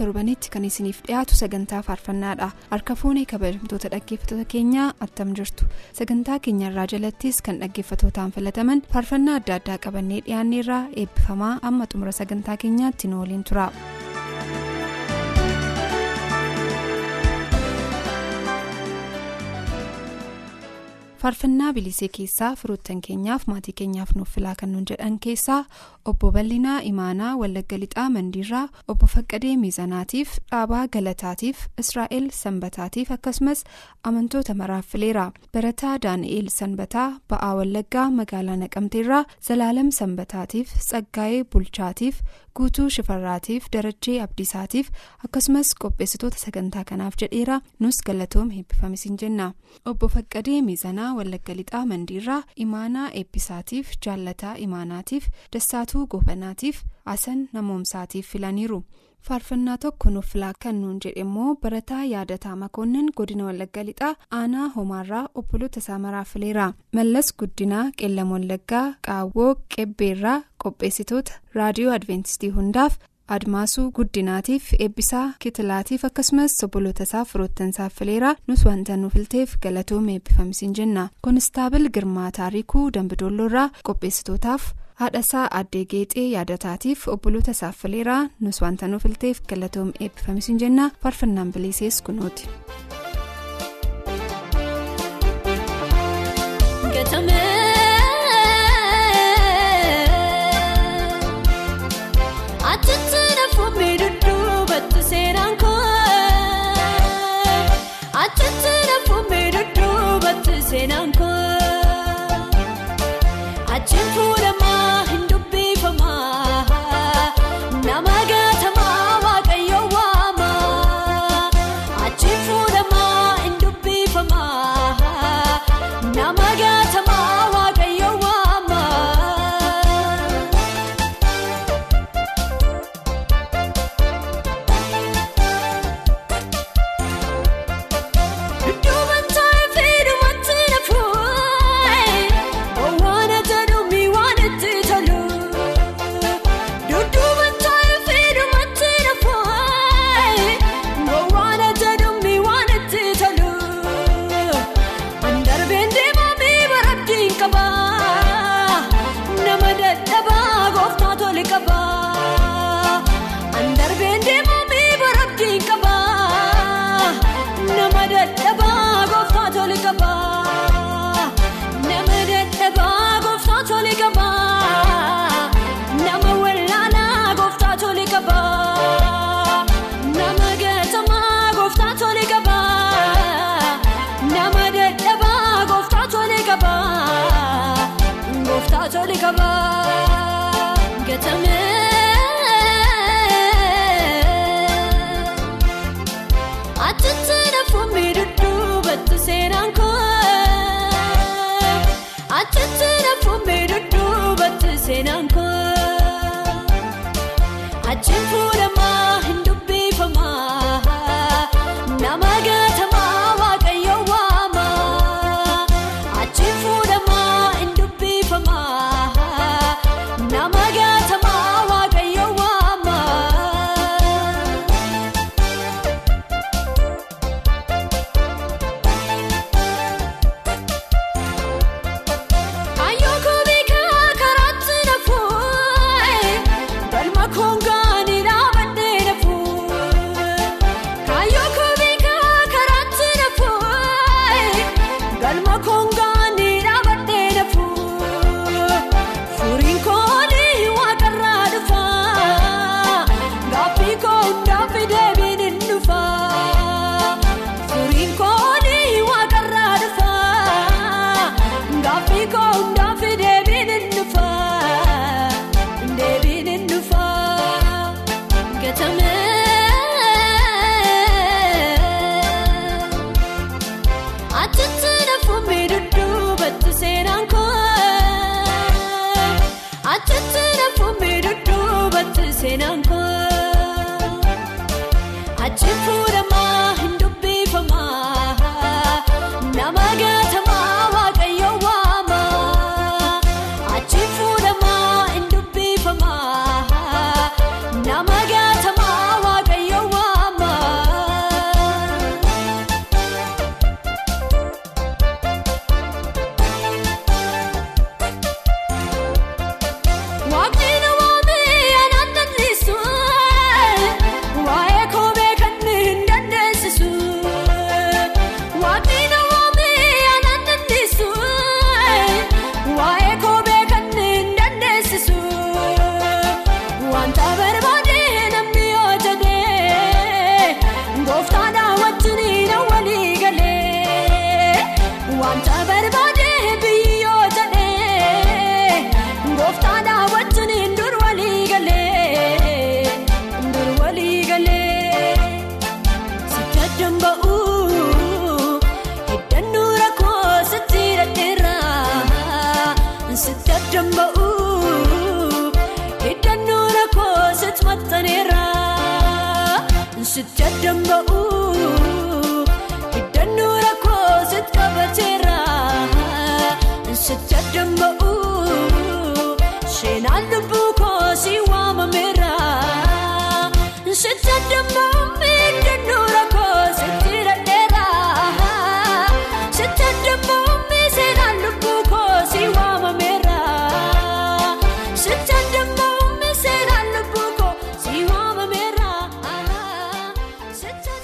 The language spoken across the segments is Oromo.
Torbanitti kan isiniif dhiyaatu sagantaa faarfannaadha harka fuunee kabajamtoota dhaggeeffattoota keenyaa attam jirtu sagantaa keenyarraa jalattis kan dhaggeeffattootaan filataman faarfannaa adda addaa qabannee dhiyaanneerraa eebbifamaa amma xumura sagantaa keenyaatti nu waliin tura. Faarfannaa bilisee keessaa firoottan keenyaaf maatii keenyaaf nuuf filaa kan nuun jedhan keessaa obbo bal'inaa imaanaa wallagga lixaa mandiirraa obbo faqqadee miizanaatiif dhaabaa galataatiif israa'el sanbataatiif akkasumas amantoota maraaf fileera barataa daani'eel sanbataa ba'aa wallaggaa magaalaa naqamteerraa zalaalam sanbataatiif tsaggaa'ee bulchaatiif guutuu shifarraatiif darajjee abdiisaatiif akkasumas qopheessitoota sagantaa kanaaf jedheera nus galatoom heebbifamisiin jenna obbo faqqadee miizanaa wallagga lixaa mandiirraa imaanaa eebbisaatiif jaallataa imaanaatiif dassaatuu goobanaatiif asan namoomsaatiif filaniiru faarfannaa tokko nuuf filaa kan nuun jedhe immoo barataa yaadataa makoonnin godina wallagga lixaa aanaa homaarraa obboloota isaa maraaf fileera mallas guddinaa qeellam wallaggaa qaawwoo qebbeerraa qopheessitoota raadiyoo adventistii hundaaf admaasuu guddinaatiif eebbisaa kitilaatiif akkasumas obboloota isaa firoottansaaf fileera nus wanta nu filteef galatoome eebbifamisiin jenna. Koonistaabil girmaa taarikuu dambidoolloorraa qopheessitootaaf haadhasaa addee geexee yaadataatiif obboloota isaaf fileeraa nus wanta nu filteef galatoome eebbifamisiin jenna faarfannaan bilisees kunuuti. Atitti nafuun miidhagduu batti seenaan koo Tole qaba. Gatamee. Atitti nafuun miidhagduu batti seenaan koo Atitti nafuun miidhagduu batti seenaan koo Achiin fuudhamaa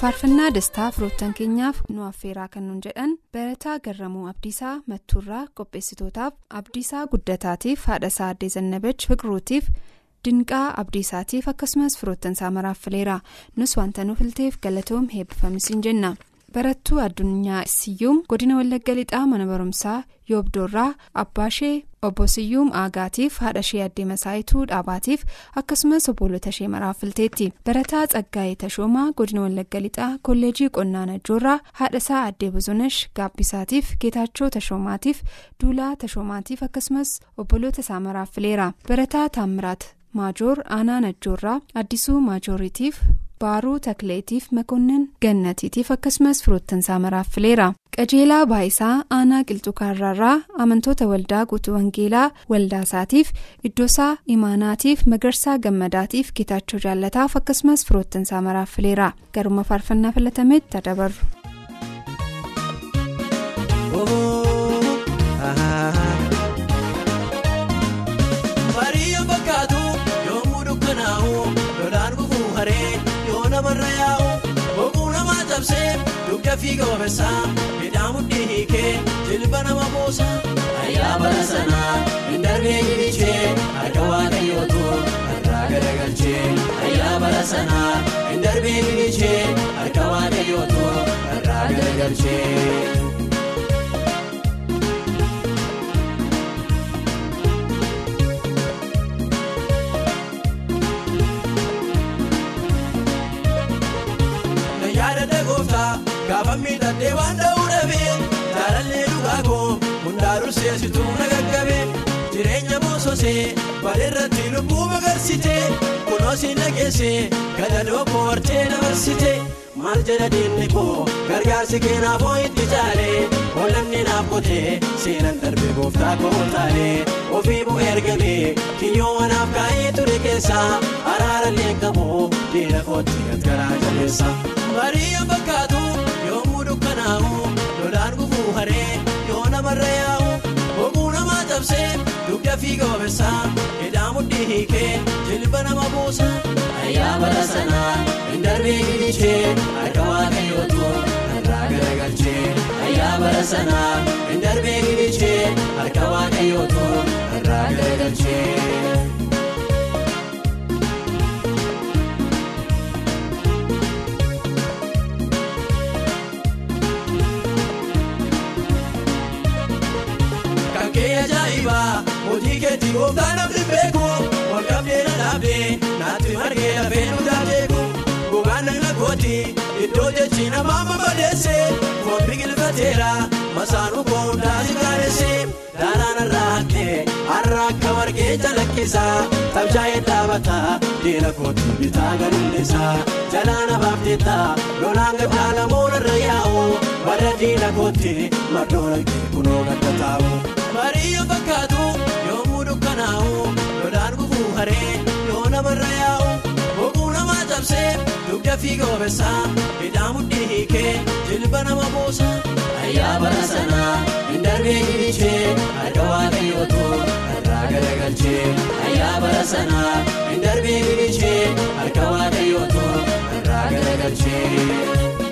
faarfannaa dastaa firoottan keenyaaf nu affeeraa kan nuun jedhan barataa garramuu abdiisaa mattuurraa qopheessitootaaf abdiisaa guddataatiif haadhasaa addee zannabech fiqiruutiif dinqaa abdiisaatiif akkasumas firoottan isaa maraaffileera nus wanta nu filteef galatoom heebbifamisiin jenna. Barattuu addunyaa siyyuum godina wallagga lixaa mana barumsaa yoobdoorraa abbaashee obbo siyyuum aagaatiif haadha ishee addee masaayituu dhaabaatiif akkasumas obbolota ishee maraafilteetti barataa tsaggaa'ee tashoomaa godina wallagga lixaa kolleejii qonnaa najjoorraa haadha isaa addee buzunash gaabbisaatiif geetaachoo tashoomaatiif duulaa tashoomaatiif akkasumas obboloota isaa maraaffileera barataa taammiraat maajoor aanaa najjoorraa addisuu maajooriitiif baaruu takleetiif makoonnin gannatiitiif akkasumas firoottan isaa maraaffileera qajeelaa baayisaa aanaa qilxukaarraarraa amantoota waldaa guutuu wangeelaa waldaasaatiif iddoosaa imaanaatiif magarsaa gammadaatiif geetaachoo jaallataaf akkasumas firoottan isaa maraaffileera garuma faarfannaa filatametti dabarru. Cabsee dugda fiiga wabeessaa midhaan mudhii hiikee jilba nama buusa ayyaa bara sanaa hin darbee gilichee harka waaqayyootu irraa garagalchee ayyaa bara sanaa hin darbee gilichee harka waaqayyootu irraa garagalchee. Bareerratti lubbuu magarsitee kunoo siin dhageessee gadadoo koo hortee dabarsite maal jedha diinni koo gargaarsi keenaaf hoo itti caalee oollanni naaf qotee seenan darbee gooftaa koo taalee ofii bu'ee ergamee kiyyoo wanaaf kaa'ee ture keessaa araarallee qabu diina kootti garaa jabeessa. Baadiyyaa fakkaatu yommuu dukkanaa'u lolaan gufuu haree yoo namarra yaa'u cabsee dugda fiiga wabeessaa midhaan mudhii hiikee jilba nama buusa ayyaa bara sanaa hin darbee gilichee harka waaqayyootu irraa garagalchee ayyaa bara sanaa hin darbee gilichee harka waaqayyootu irraa garagalchee. Biqilfateera masaanuu koo hundaati gaadesse daaraan har'a akka margee calaqqisaa tabshaa'ee dhaabata diina kooti bitaa gadulleessa jalaana baafteetta lolaan gadhaala moonarra yaa'u bara diina kooti maddoona kee kunoo gadda taa'u. Baadiyyaa fakkaatu yommuu dukkanaa'u lolaan gufuu haree yoo namarra yaa'u boquu namaa cabsee dugda fiiga wabeessaa midhaan mudhii jilba nama buusa ayyaa bara sanaa hin darbee gilichee harka waaqayyootu irraa garagalchee ayyaa bara sanaa hin darbee gilichee harka waaqayyootu irraa garagalchee.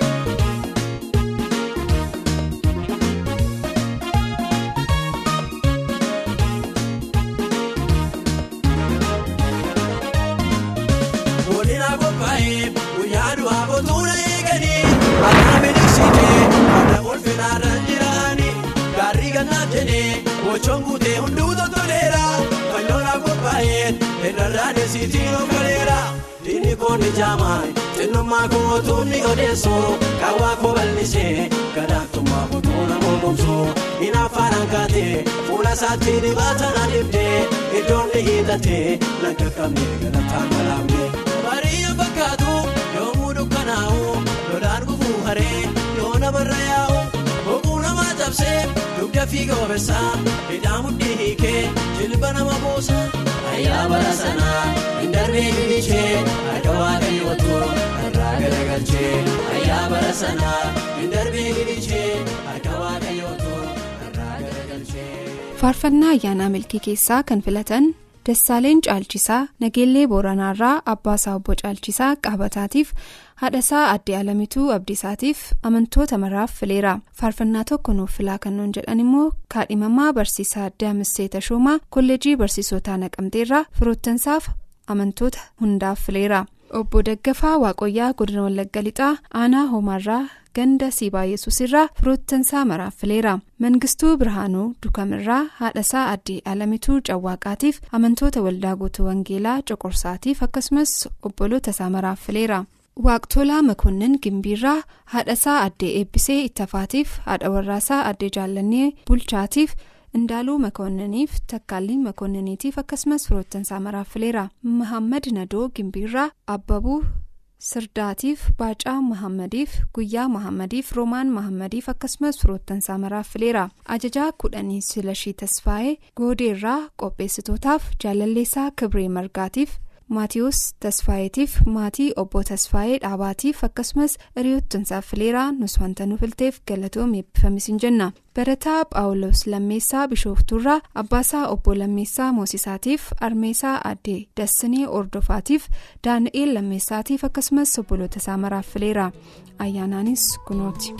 Jaamaan xinnummaa kootuun ni odeessu kaawwaa koo bal'isee gadaaktummaa kootuuna mormomsu hin afaan kaatee fuula isaatti dibaatan adibdee iddoon ni hiixatee laga qabnee galataan galaafne. Baadiyyaa fakkaatu yommuu dukkanaa'u lolaan gufuu haree yoo namarra yaa'u cabsee dugda fiiga wabeessaa hidhaa mudhii hiikee jilba nama buusa ayyaa bara sanaa hin darbee bilichee harka waaqayyootu irraa garagalchee ayyaa bara sanaa hin darbee bilichee harka waaqayyootu irraa garagalchee. faarfannaa ayyaanaa milkii keessaa kan filatan dassaaleen caalchisaa nageellee booranaarraa abbaasaa obbo caalchisaa qaabataatiif haadhasaa addee alamituu abdiisaatiif amantoota maraaf fileera. Faarfannaa tokko nuuf filaa kan nuun jedhan immoo kaadhimamaa barsiisaa addee amissee tashoomaa kolleejii barsiisotaa naqamteerraa firoottansaaf amantoota hundaaf fileera. Obbo daggafaa waaqoyyaa godina wallagga lixaa aanaa hoomaarraa ganda siibaa yesuusirraa firoottansaa maraaf fileera. Mangistuu birhaanuu dukamirraa haadhasaa addee alamituu cawwaaqaatiif amantoota waldaa guutuu wangeelaa coqorsaatiif akkasumas obboloota isaa maraaf fileera. Waaqtolaa makoonnin gimbiirraa haadhasaa addee eebbisee ittafaatiif haadha warraasaa addee jaallannee bulchaatiif indaaluu makoonniniif takkaalliin makoonniniitiif akkasumas firoottansaa maraaf fileera mahammad nadoo gimbiirraa abbabuu sirdaatiif baacaa mahammadiif guyyaa mahammadiif roomaan mahammadiif akkasumas firoottansaa maraaf fileera ajajaa kudhanii silashii tasfaa'ee goodeerraa qopheessitootaaf jaalalleessaa kibree margaatiif. Maatiyoos tasfaayeetiif maatii obbo tasfaayee dhaabaatiif akkasumas hiriyoottansaaf fileeraa nus wanta nu filteef galatoom eebbifamisiin jenna barataa phaawulos lammeessaa bishooftuurraa abbaasaa obbo lammeessaa moosisaatiif armeesaa addee dassinee ordofaatiif daani'eel lammeessaatiif akkasumas obboloota isaa maraaf fileera ayyaanaanis kunooti.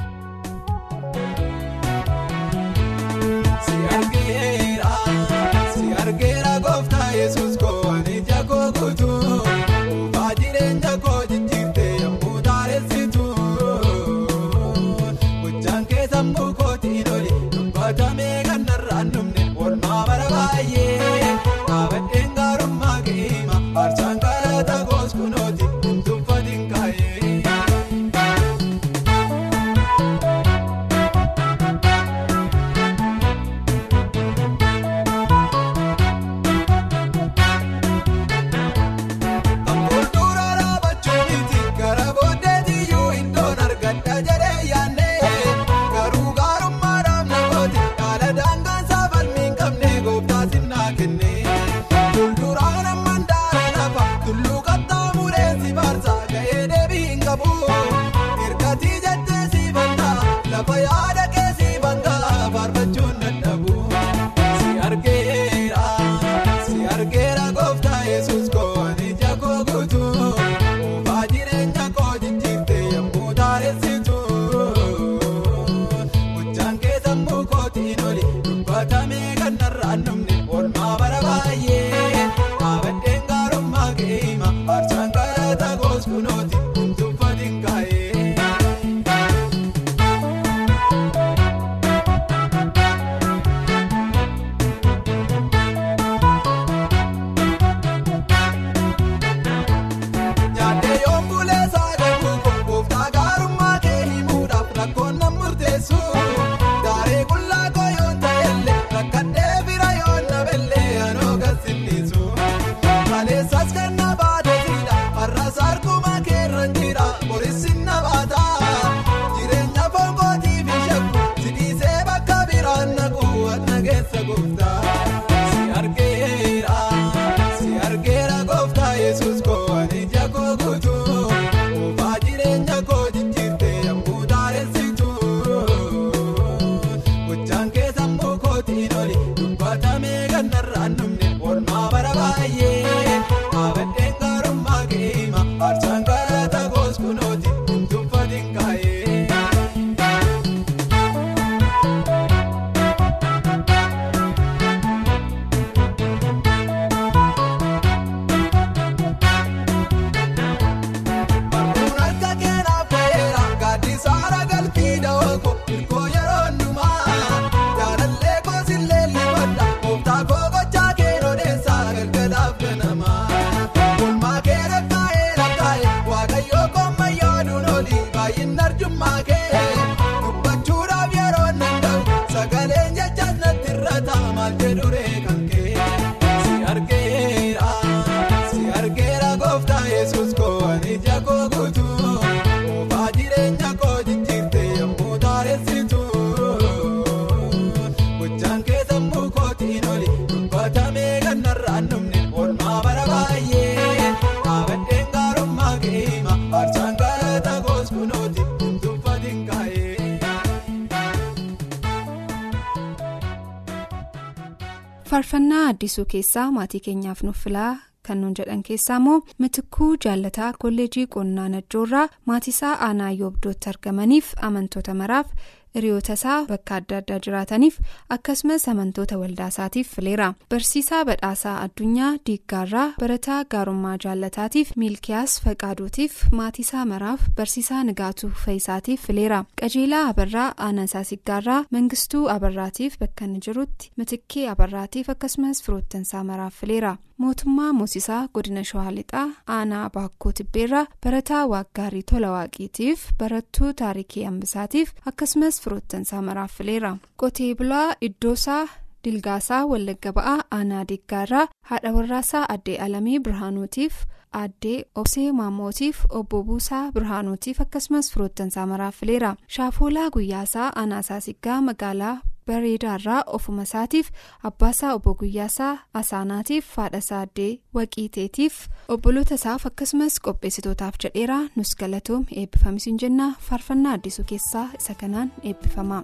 Faarfannaa addisuu keessaa maatii keenyaaf nuuf filaa kan nuun jedhan keessaa immoo mitikkuu jaalataa kolleejii qonnaa najjoorraa maatiisaa aanaa yoobdootti argamaniif amantoota maraaf hiriyoota isaa bakka adda addaa jiraataniif akkasumas amantoota waldaa isaatiif fileera barsiisaa badhaasaa addunyaa diiggaarraa barataa gaarummaa jaalataatiif miilkiyaas faqaaduutiif maatiisaa maraaf barsiisaa nigaatuu faayisaatiif fileera qajeelaa abarraa aanaasaa siggaarraa mangistuu abarraatiif bakka inni jirutti mitikkee abarraatiif akkasumas firoottansaa maraaf fileera. Mootummaa moosisaa godina shawaa lixaa aanaa baakkoo tibbeerraa barataa waaggaarii tola waaqiitiif barattuu taarikii hambisaatiif akkasumas firoottansaa maraaf fileera qotee bulaa iddoosaa dilgaasaa wallagga ba'aa aanaa diggaarraa haadha warraasaa addee alamii birhaanuutiif addee obsee maamootiif obbo buusaa birhaanuutiif akkasumas firoottansaa maraaf fileera shaafoolaa guyyaasaa aanaasaa siggaa magaalaa. Bareedaarraa ofuma isaatiif abbaasaa obbo guyyaasaa asaanaatiif haadhasaa addee waqiiteetiif obboloota isaaf akkasumas qopheessitootaaf jedheera nus galatoom eebbifamisiin jenna faarfannaa addisuu keessaa isa kanaan eebbifama.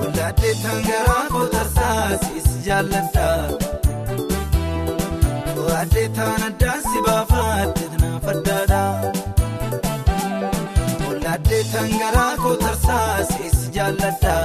Waldaaddee tangaraa kootarsaa siis jaalladha. Waaddee taan addaa si baafaadde naaf addaadha. Tangaraa kootarsaa siis jaalladha.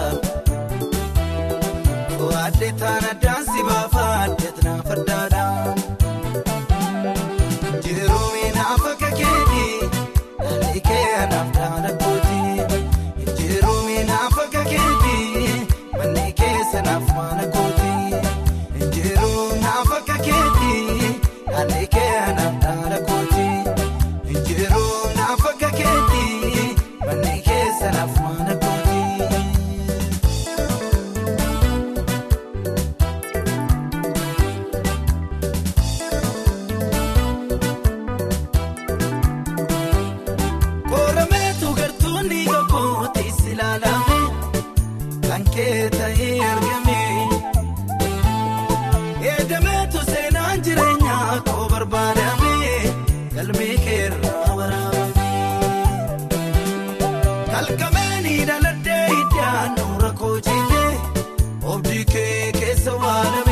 Kee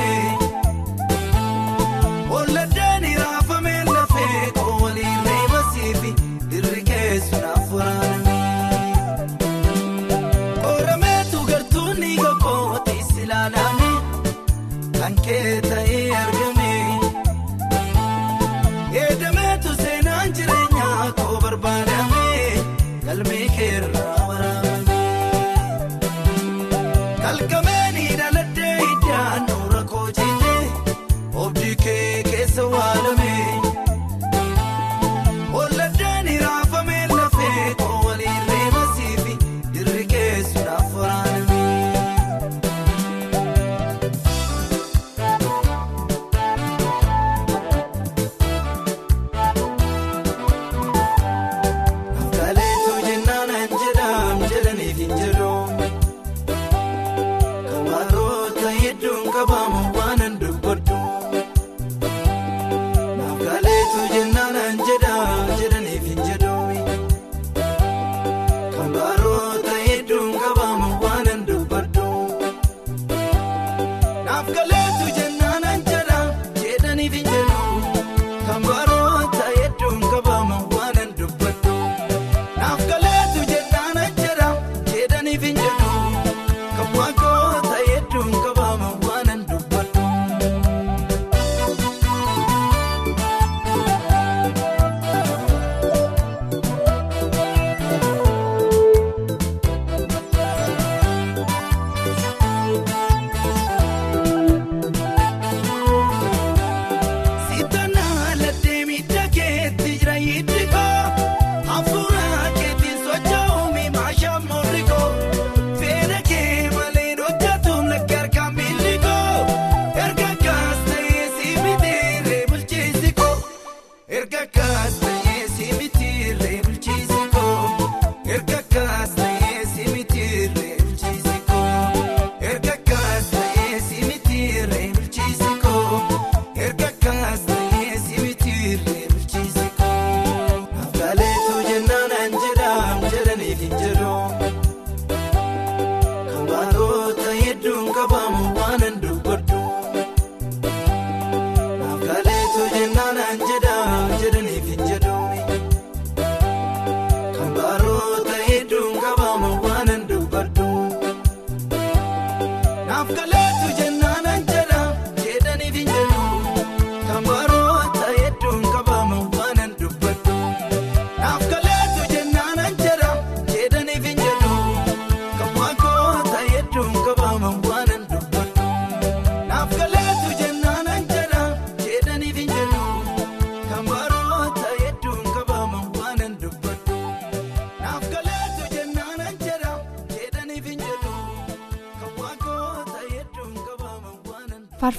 naaf galeetu jennaan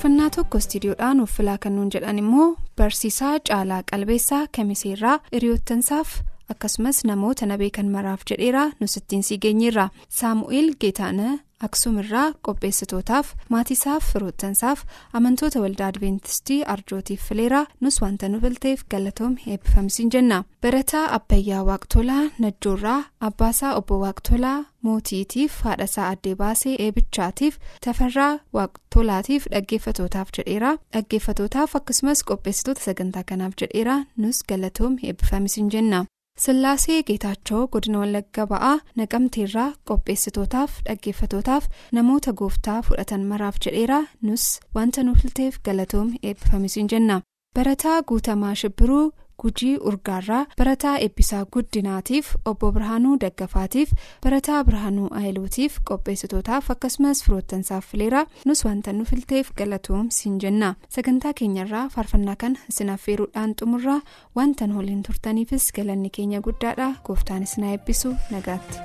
faarfannaa tokko istiidiyoodhaan uffilaa kan nuun jedhan immoo barsiisaa caalaa qalbeessaa kamiseerraa hiriyoottansaaf akkasumas namoota na beekan maraaf jedheera nus ittiin sii geenyeerra. Saamu'eel geetaana aksuumirraa qopheessitootaaf maatiisaaf firoottansaaf amantoota waldaa adventistii arjootiif fileera nus wanta nu bilteef galatoom eebbifamsiin jenna barataa abbayyaa waaqtolaa najjoorraa abbaasaa obbo waaqtolaa mootiitiif haadhasaa addee baasee eebichaatiif tafarraa waaqtolaatiif dhaggeeffatootaaf jedheera dhaggeeffatootaaf akkasumas qopheessitoota sagantaa kanaaf jedheera nus galatoom eebbifamsiin jenna. Sillaasee Geetaachoo godina Wallagga ba'aa naqamteerraa qopheessitootaaf dhaggeeffatootaaf namoota gooftaa fudhatan maraaf jedheera nus wanta nu filteef galatoom eebbifamisiin jenna. Barataa Guutamaa Shibbiruu Gujii Urgaarraa Barataa Eebbisaa Guddinaatiif Obbo Birhaanuu Daggafaatiif Barataa Birhaanuu Ayiluutiif qopheessitootaaf akkasumas firoottansaaf fileera nus wanta nu filteef galatoom siin jenna. Sagantaa keenyarraa faarfannaa kana isin affeeruudhaan xumurraa wanta nu waliin turtaniifis galanni keenya guddaadha gooftaanis na eebbisu nagaatti.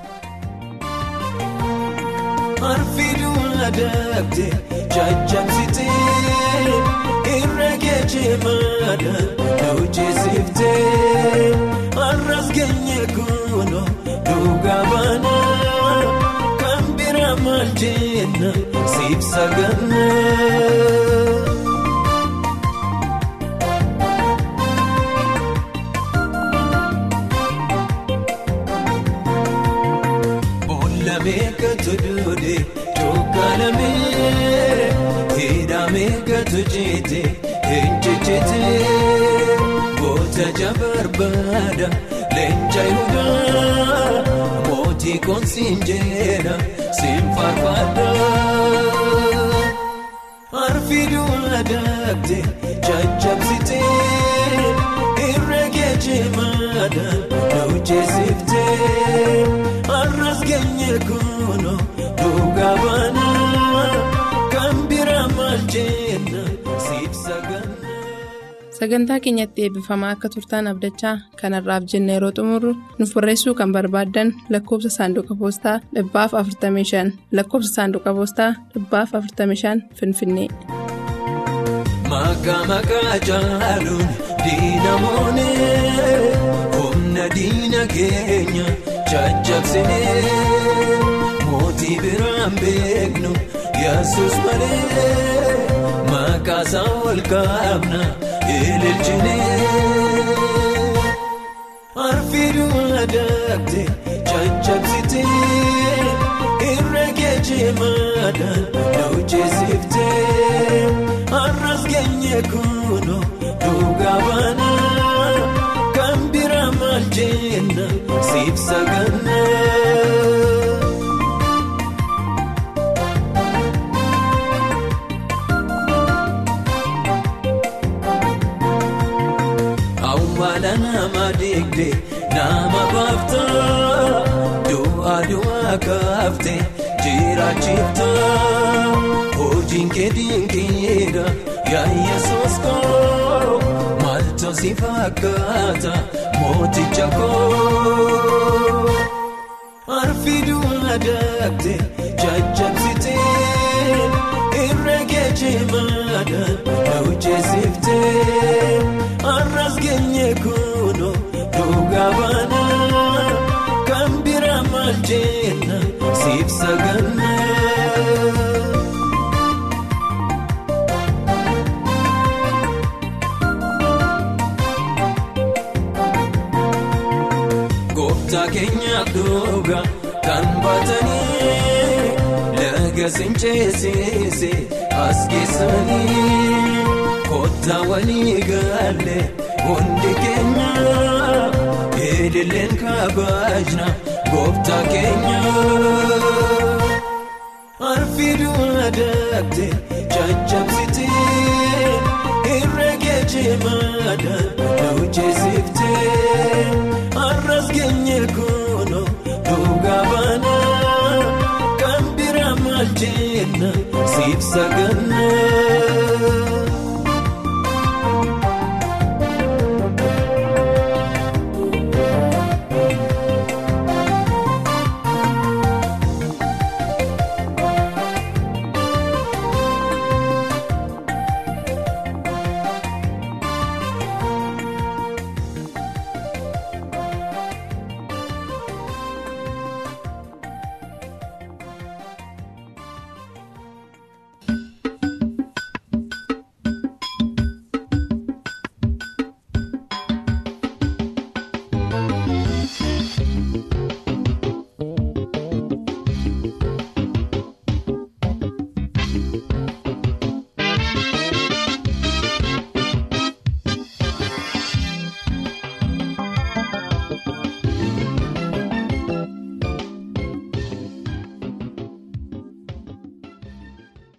Adabde jajjabsitee geejjibaadha hojjeesiftee arras geenye kunuun dhugaa baana kan bira maal jenna siif saganna. Eenjejjeetee goota jabarbaada leenca yuudaa mootii koonsiin jeena siin faarfaadha. Arfiiduun adabde jajjabsitee irra geejjibaadha hojjeesiftee arras geenye kunuun Sagantaa keenyatti eebbifamaa akka turtaan abdachaa kanarraaf jenna yeroo xumurru nuuf barreessuu kan barbaaddan lakkoofsa saanduqa poostaa dhibbaaf 45 lakkoofsa saanduqa poostaa dhibbaaf 45 finfinnee. Maqaa maqaa jaaluun diinamoonee humna diina keenya jajjabsinee mootii biraan beeknu yesus malee maqaa isaa ol kaabna ililchinee. Arfiiduun adabde jajjabsitee irra geejjibaadhaan hojjeesiftee arras geenye kunuun dhugaa baana baafta du'a du'a kaafte jiraachifta hojiin kee dinqiidha yaa yesus koo maaltu si fakkaata mooticha koo. Arfiiduun adabde jajjabsitee irra geejjibaadhaan hojjeesiftee arras geenye kunuun dhugaa baana maal jenna siif saganna. Keenyaaf dhugaa kan baatanii laga sincheessise as geessanii kottaa walii galle hundi keenya eedilleen kabaajna gooftaa keenya. Arfiiduu adaabte caccabsite herrega cimaadhaan na hojjeessifte arras geenye kunoo dhugaa baana kan biraa maal jenna siif saganna.